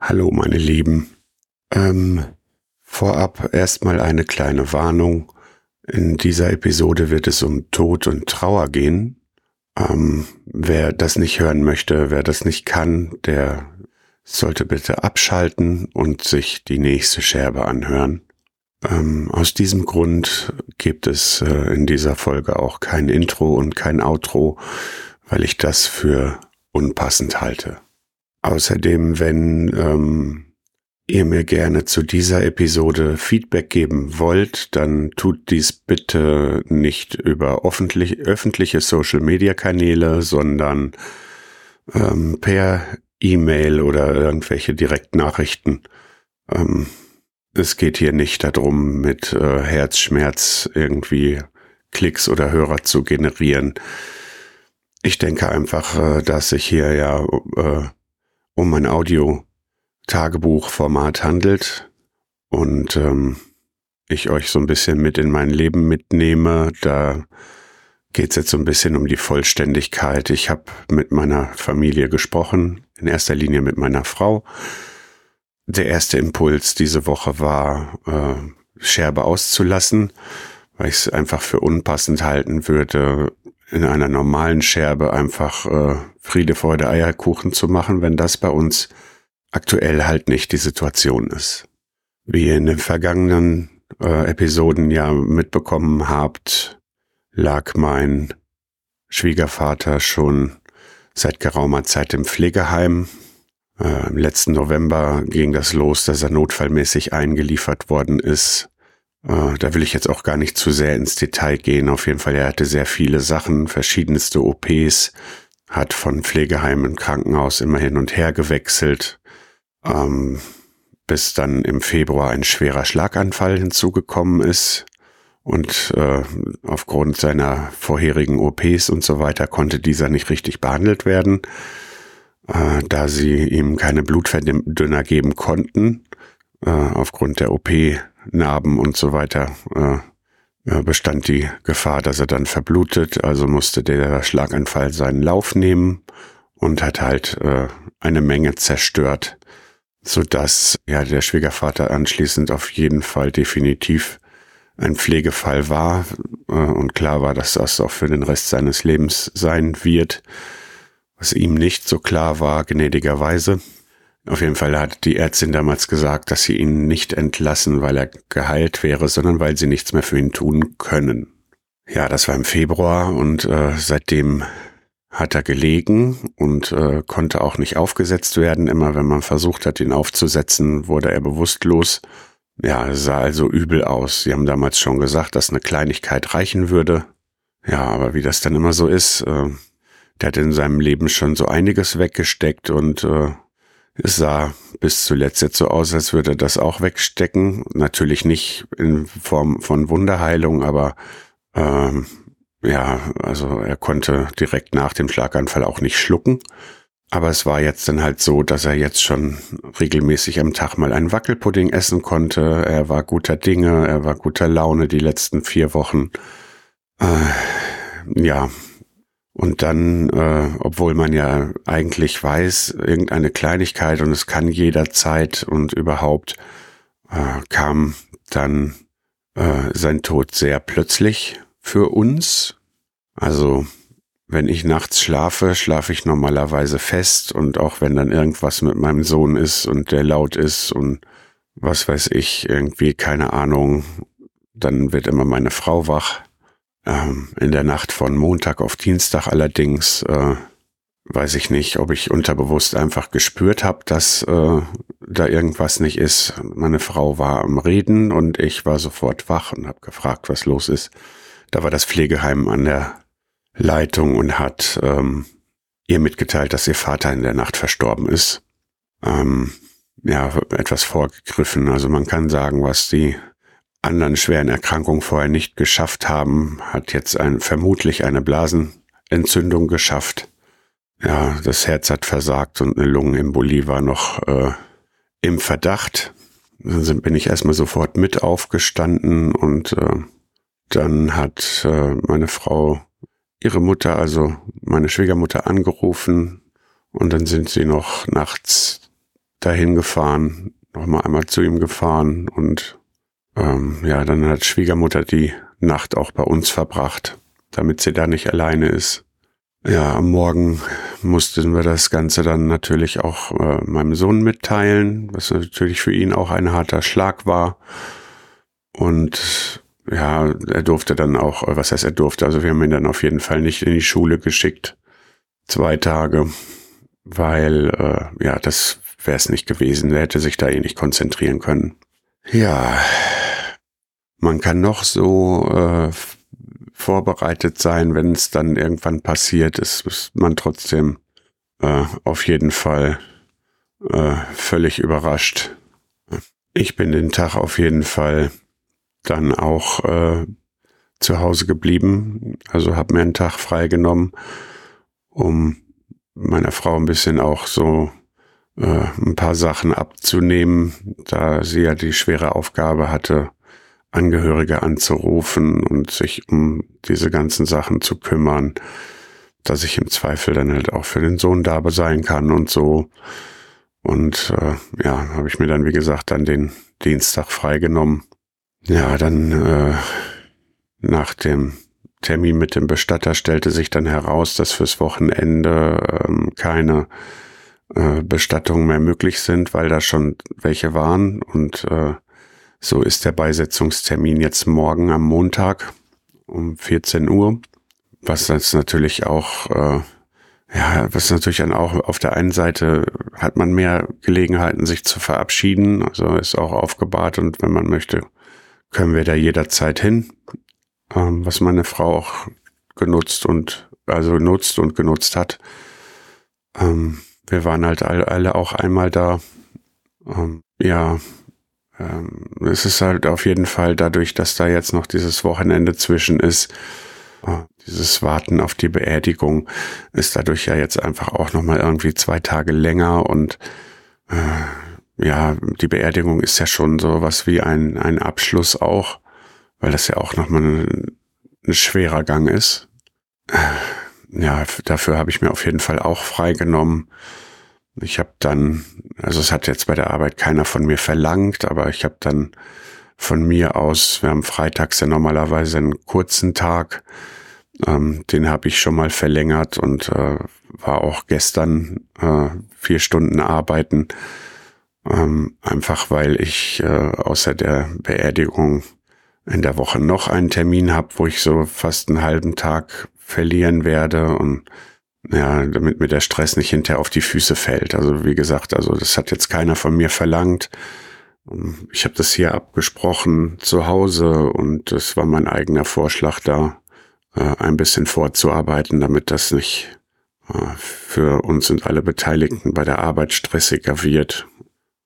Hallo meine Lieben. Ähm, vorab erstmal eine kleine Warnung. In dieser Episode wird es um Tod und Trauer gehen. Ähm, wer das nicht hören möchte, wer das nicht kann, der sollte bitte abschalten und sich die nächste Scherbe anhören. Ähm, aus diesem Grund gibt es äh, in dieser Folge auch kein Intro und kein Outro, weil ich das für unpassend halte. Außerdem, wenn ähm, ihr mir gerne zu dieser Episode Feedback geben wollt, dann tut dies bitte nicht über öffentlich, öffentliche Social-Media-Kanäle, sondern ähm, per E-Mail oder irgendwelche Direktnachrichten. Ähm, es geht hier nicht darum, mit äh, Herzschmerz irgendwie Klicks oder Hörer zu generieren. Ich denke einfach, äh, dass sich hier ja äh, um ein Audio-Tagebuch-Format handelt und ähm, ich euch so ein bisschen mit in mein Leben mitnehme. Da geht es jetzt so ein bisschen um die Vollständigkeit. Ich habe mit meiner Familie gesprochen, in erster Linie mit meiner Frau. Der erste Impuls diese Woche war, äh, Scherbe auszulassen, weil ich es einfach für unpassend halten würde, in einer normalen Scherbe einfach äh, Friede, Freude, Eierkuchen zu machen, wenn das bei uns aktuell halt nicht die Situation ist. Wie ihr in den vergangenen äh, Episoden ja mitbekommen habt, lag mein Schwiegervater schon seit geraumer Zeit im Pflegeheim. Äh, Im letzten November ging das los, dass er notfallmäßig eingeliefert worden ist da will ich jetzt auch gar nicht zu sehr ins Detail gehen. Auf jeden Fall, er hatte sehr viele Sachen, verschiedenste OPs, hat von Pflegeheim und Krankenhaus immer hin und her gewechselt, ähm, bis dann im Februar ein schwerer Schlaganfall hinzugekommen ist. Und äh, aufgrund seiner vorherigen OPs und so weiter konnte dieser nicht richtig behandelt werden, äh, da sie ihm keine Blutverdünner geben konnten, äh, aufgrund der OP Narben und so weiter äh, bestand die Gefahr, dass er dann verblutet. Also musste der Schlaganfall seinen Lauf nehmen und hat halt äh, eine Menge zerstört, so dass ja der Schwiegervater anschließend auf jeden Fall definitiv ein Pflegefall war äh, und klar war, dass das auch für den Rest seines Lebens sein wird. Was ihm nicht so klar war, gnädigerweise, auf jeden Fall hat die Ärztin damals gesagt, dass sie ihn nicht entlassen, weil er geheilt wäre, sondern weil sie nichts mehr für ihn tun können. Ja, das war im Februar und äh, seitdem hat er gelegen und äh, konnte auch nicht aufgesetzt werden. Immer wenn man versucht hat, ihn aufzusetzen, wurde er bewusstlos. Ja, sah also übel aus. Sie haben damals schon gesagt, dass eine Kleinigkeit reichen würde. Ja, aber wie das dann immer so ist, äh, der hat in seinem Leben schon so einiges weggesteckt und äh, es sah bis zuletzt jetzt so aus, als würde er das auch wegstecken. Natürlich nicht in Form von Wunderheilung, aber ähm, ja, also er konnte direkt nach dem Schlaganfall auch nicht schlucken. Aber es war jetzt dann halt so, dass er jetzt schon regelmäßig am Tag mal einen Wackelpudding essen konnte. Er war guter Dinge, er war guter Laune die letzten vier Wochen. Äh, ja, und dann, äh, obwohl man ja eigentlich weiß, irgendeine Kleinigkeit und es kann jederzeit und überhaupt, äh, kam dann äh, sein Tod sehr plötzlich für uns. Also wenn ich nachts schlafe, schlafe ich normalerweise fest und auch wenn dann irgendwas mit meinem Sohn ist und der laut ist und was weiß ich, irgendwie keine Ahnung, dann wird immer meine Frau wach. Ähm, in der Nacht von Montag auf Dienstag allerdings äh, weiß ich nicht, ob ich unterbewusst einfach gespürt habe, dass äh, da irgendwas nicht ist. Meine Frau war am Reden und ich war sofort wach und habe gefragt, was los ist. Da war das Pflegeheim an der Leitung und hat ähm, ihr mitgeteilt, dass ihr Vater in der Nacht verstorben ist. Ähm, ja, etwas vorgegriffen. Also man kann sagen, was die anderen schweren Erkrankungen vorher nicht geschafft haben, hat jetzt ein, vermutlich eine Blasenentzündung geschafft. Ja, das Herz hat versagt und eine Lungenembolie war noch äh, im Verdacht. Dann bin ich erstmal sofort mit aufgestanden und äh, dann hat äh, meine Frau ihre Mutter, also meine Schwiegermutter, angerufen und dann sind sie noch nachts dahin gefahren, nochmal einmal zu ihm gefahren und ähm, ja, dann hat Schwiegermutter die Nacht auch bei uns verbracht, damit sie da nicht alleine ist. Ja, am Morgen mussten wir das Ganze dann natürlich auch äh, meinem Sohn mitteilen, was natürlich für ihn auch ein harter Schlag war. Und ja, er durfte dann auch, was heißt er durfte, also wir haben ihn dann auf jeden Fall nicht in die Schule geschickt. Zwei Tage, weil äh, ja, das wäre es nicht gewesen. Er hätte sich da eh nicht konzentrieren können. Ja, man kann noch so äh, vorbereitet sein, wenn es dann irgendwann passiert ist, ist man trotzdem äh, auf jeden Fall äh, völlig überrascht. Ich bin den Tag auf jeden Fall dann auch äh, zu Hause geblieben, also habe mir einen Tag freigenommen, um meiner Frau ein bisschen auch so äh, ein paar Sachen abzunehmen, da sie ja die schwere Aufgabe hatte, Angehörige anzurufen und sich um diese ganzen Sachen zu kümmern, dass ich im Zweifel dann halt auch für den Sohn da sein kann und so. Und äh, ja, habe ich mir dann, wie gesagt, dann den Dienstag freigenommen. Ja, dann äh, nach dem Termin mit dem Bestatter stellte sich dann heraus, dass fürs Wochenende ähm, keine äh, Bestattungen mehr möglich sind, weil da schon welche waren und äh, so ist der Beisetzungstermin jetzt morgen am Montag um 14 Uhr, was jetzt natürlich auch, äh, ja, was natürlich dann auch auf der einen Seite hat man mehr Gelegenheiten, sich zu verabschieden, also ist auch aufgebahrt und wenn man möchte, können wir da jederzeit hin, ähm, was meine Frau auch genutzt und also nutzt und genutzt hat. Ähm, wir waren halt alle auch einmal da. Ähm, ja, ähm, es ist halt auf jeden Fall dadurch, dass da jetzt noch dieses Wochenende zwischen ist, äh, dieses Warten auf die Beerdigung ist dadurch ja jetzt einfach auch nochmal irgendwie zwei Tage länger und äh, ja, die Beerdigung ist ja schon so was wie ein, ein Abschluss auch, weil das ja auch nochmal ein, ein schwerer Gang ist. Äh, ja, dafür habe ich mir auf jeden Fall auch freigenommen. Ich habe dann, also es hat jetzt bei der Arbeit keiner von mir verlangt, aber ich habe dann von mir aus, wir haben freitags ja normalerweise einen kurzen Tag, ähm, den habe ich schon mal verlängert und äh, war auch gestern äh, vier Stunden arbeiten, ähm, einfach weil ich äh, außer der Beerdigung in der Woche noch einen Termin habe, wo ich so fast einen halben Tag verlieren werde und ja, damit mir der Stress nicht hinterher auf die Füße fällt. Also wie gesagt, also das hat jetzt keiner von mir verlangt. Ich habe das hier abgesprochen zu Hause und es war mein eigener Vorschlag da, äh, ein bisschen vorzuarbeiten, damit das nicht äh, für uns und alle Beteiligten bei der Arbeit stressiger wird.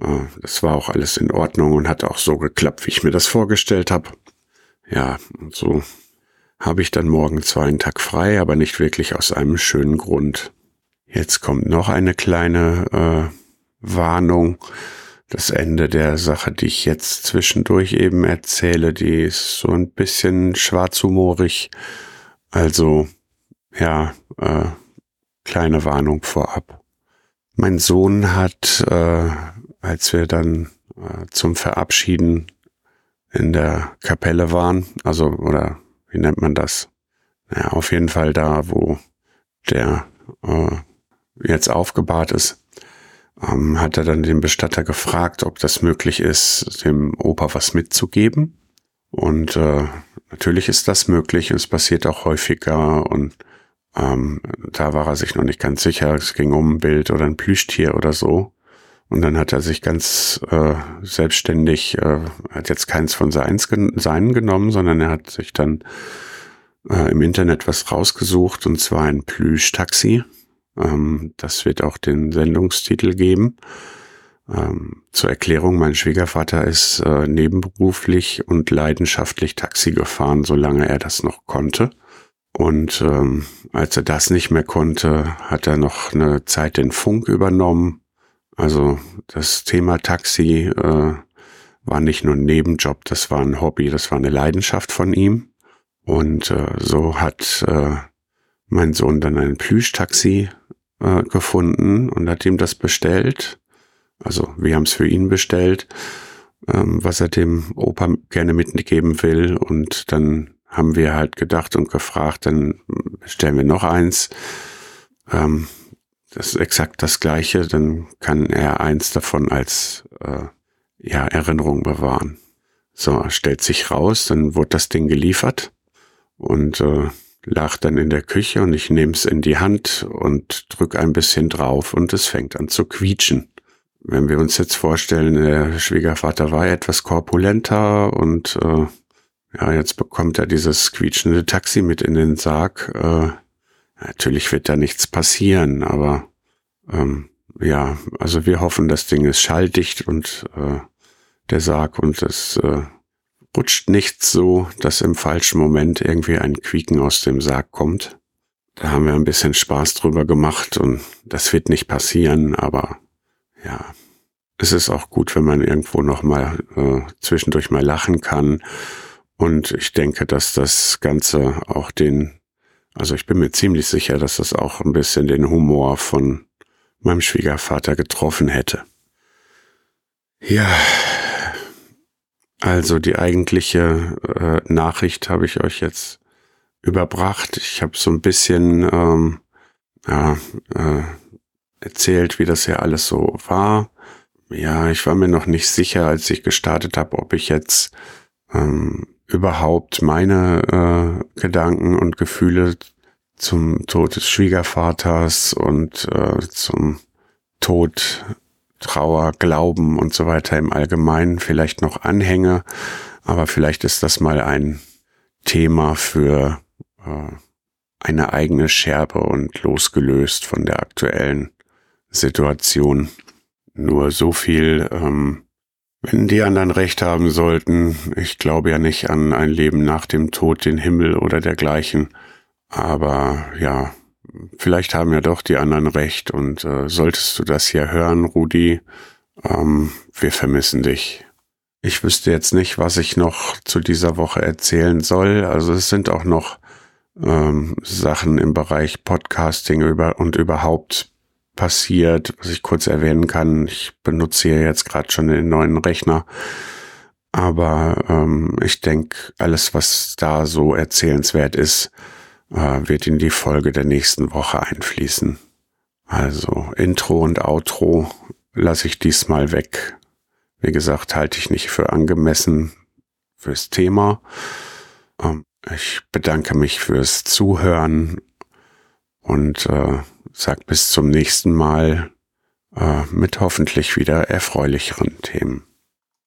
Äh, das war auch alles in Ordnung und hat auch so geklappt, wie ich mir das vorgestellt habe. Ja, und so habe ich dann morgen zwar einen Tag frei, aber nicht wirklich aus einem schönen Grund. Jetzt kommt noch eine kleine äh, Warnung. Das Ende der Sache, die ich jetzt zwischendurch eben erzähle, die ist so ein bisschen schwarzhumorig. Also, ja, äh, kleine Warnung vorab. Mein Sohn hat, äh, als wir dann äh, zum Verabschieden in der Kapelle waren, also oder wie nennt man das? Ja, auf jeden Fall da, wo der äh, jetzt aufgebahrt ist, ähm, hat er dann den Bestatter gefragt, ob das möglich ist, dem Opa was mitzugeben. Und äh, natürlich ist das möglich und es passiert auch häufiger und ähm, da war er sich noch nicht ganz sicher. Es ging um ein Bild oder ein Plüschtier oder so. Und dann hat er sich ganz äh, selbstständig, äh, hat jetzt keins von seins, seinen genommen, sondern er hat sich dann äh, im Internet was rausgesucht, und zwar ein Plüsch-Taxi. Ähm, das wird auch den Sendungstitel geben. Ähm, zur Erklärung, mein Schwiegervater ist äh, nebenberuflich und leidenschaftlich Taxi gefahren, solange er das noch konnte. Und ähm, als er das nicht mehr konnte, hat er noch eine Zeit den Funk übernommen also das Thema Taxi äh, war nicht nur ein Nebenjob, das war ein Hobby, das war eine Leidenschaft von ihm. Und äh, so hat äh, mein Sohn dann ein Plüschtaxi äh, gefunden und hat ihm das bestellt. Also wir haben es für ihn bestellt, ähm, was er dem Opa gerne mitgeben will. Und dann haben wir halt gedacht und gefragt, dann bestellen wir noch eins. Ähm, das ist exakt das gleiche, dann kann er eins davon als äh, ja, Erinnerung bewahren. So, stellt sich raus, dann wurde das Ding geliefert und äh, lag dann in der Küche und ich nehme es in die Hand und drück ein bisschen drauf und es fängt an zu quietschen. Wenn wir uns jetzt vorstellen, der Schwiegervater war etwas korpulenter und äh, ja, jetzt bekommt er dieses quietschende Taxi mit in den Sarg. Äh, natürlich wird da nichts passieren, aber ähm, ja, also wir hoffen, das Ding ist schalldicht und äh, der Sarg und es äh, rutscht nicht so, dass im falschen Moment irgendwie ein Quieken aus dem Sarg kommt. Da haben wir ein bisschen Spaß drüber gemacht und das wird nicht passieren, aber ja, es ist auch gut, wenn man irgendwo noch mal äh, zwischendurch mal lachen kann. Und ich denke, dass das Ganze auch den, also ich bin mir ziemlich sicher, dass das auch ein bisschen den Humor von meinem Schwiegervater getroffen hätte. Ja, also die eigentliche äh, Nachricht habe ich euch jetzt überbracht. Ich habe so ein bisschen ähm, ja, äh, erzählt, wie das ja alles so war. Ja, ich war mir noch nicht sicher, als ich gestartet habe, ob ich jetzt ähm, überhaupt meine äh, Gedanken und Gefühle zum Tod des Schwiegervaters und äh, zum Tod, Trauer, Glauben und so weiter im Allgemeinen vielleicht noch anhänge. Aber vielleicht ist das mal ein Thema für äh, eine eigene Scherbe und losgelöst von der aktuellen Situation. Nur so viel, ähm, wenn die anderen recht haben sollten, ich glaube ja nicht an ein Leben nach dem Tod, den Himmel oder dergleichen. Aber ja, vielleicht haben ja doch die anderen recht und äh, solltest du das hier hören, Rudi, ähm, wir vermissen dich. Ich wüsste jetzt nicht, was ich noch zu dieser Woche erzählen soll. Also es sind auch noch ähm, Sachen im Bereich Podcasting über und überhaupt passiert, was ich kurz erwähnen kann. Ich benutze hier jetzt gerade schon den neuen Rechner. Aber ähm, ich denke, alles, was da so erzählenswert ist, äh, wird in die Folge der nächsten Woche einfließen. Also Intro und Outro lasse ich diesmal weg. Wie gesagt, halte ich nicht für angemessen fürs Thema. Ähm, ich bedanke mich fürs Zuhören und äh, sag bis zum nächsten Mal äh, mit hoffentlich wieder erfreulicheren Themen.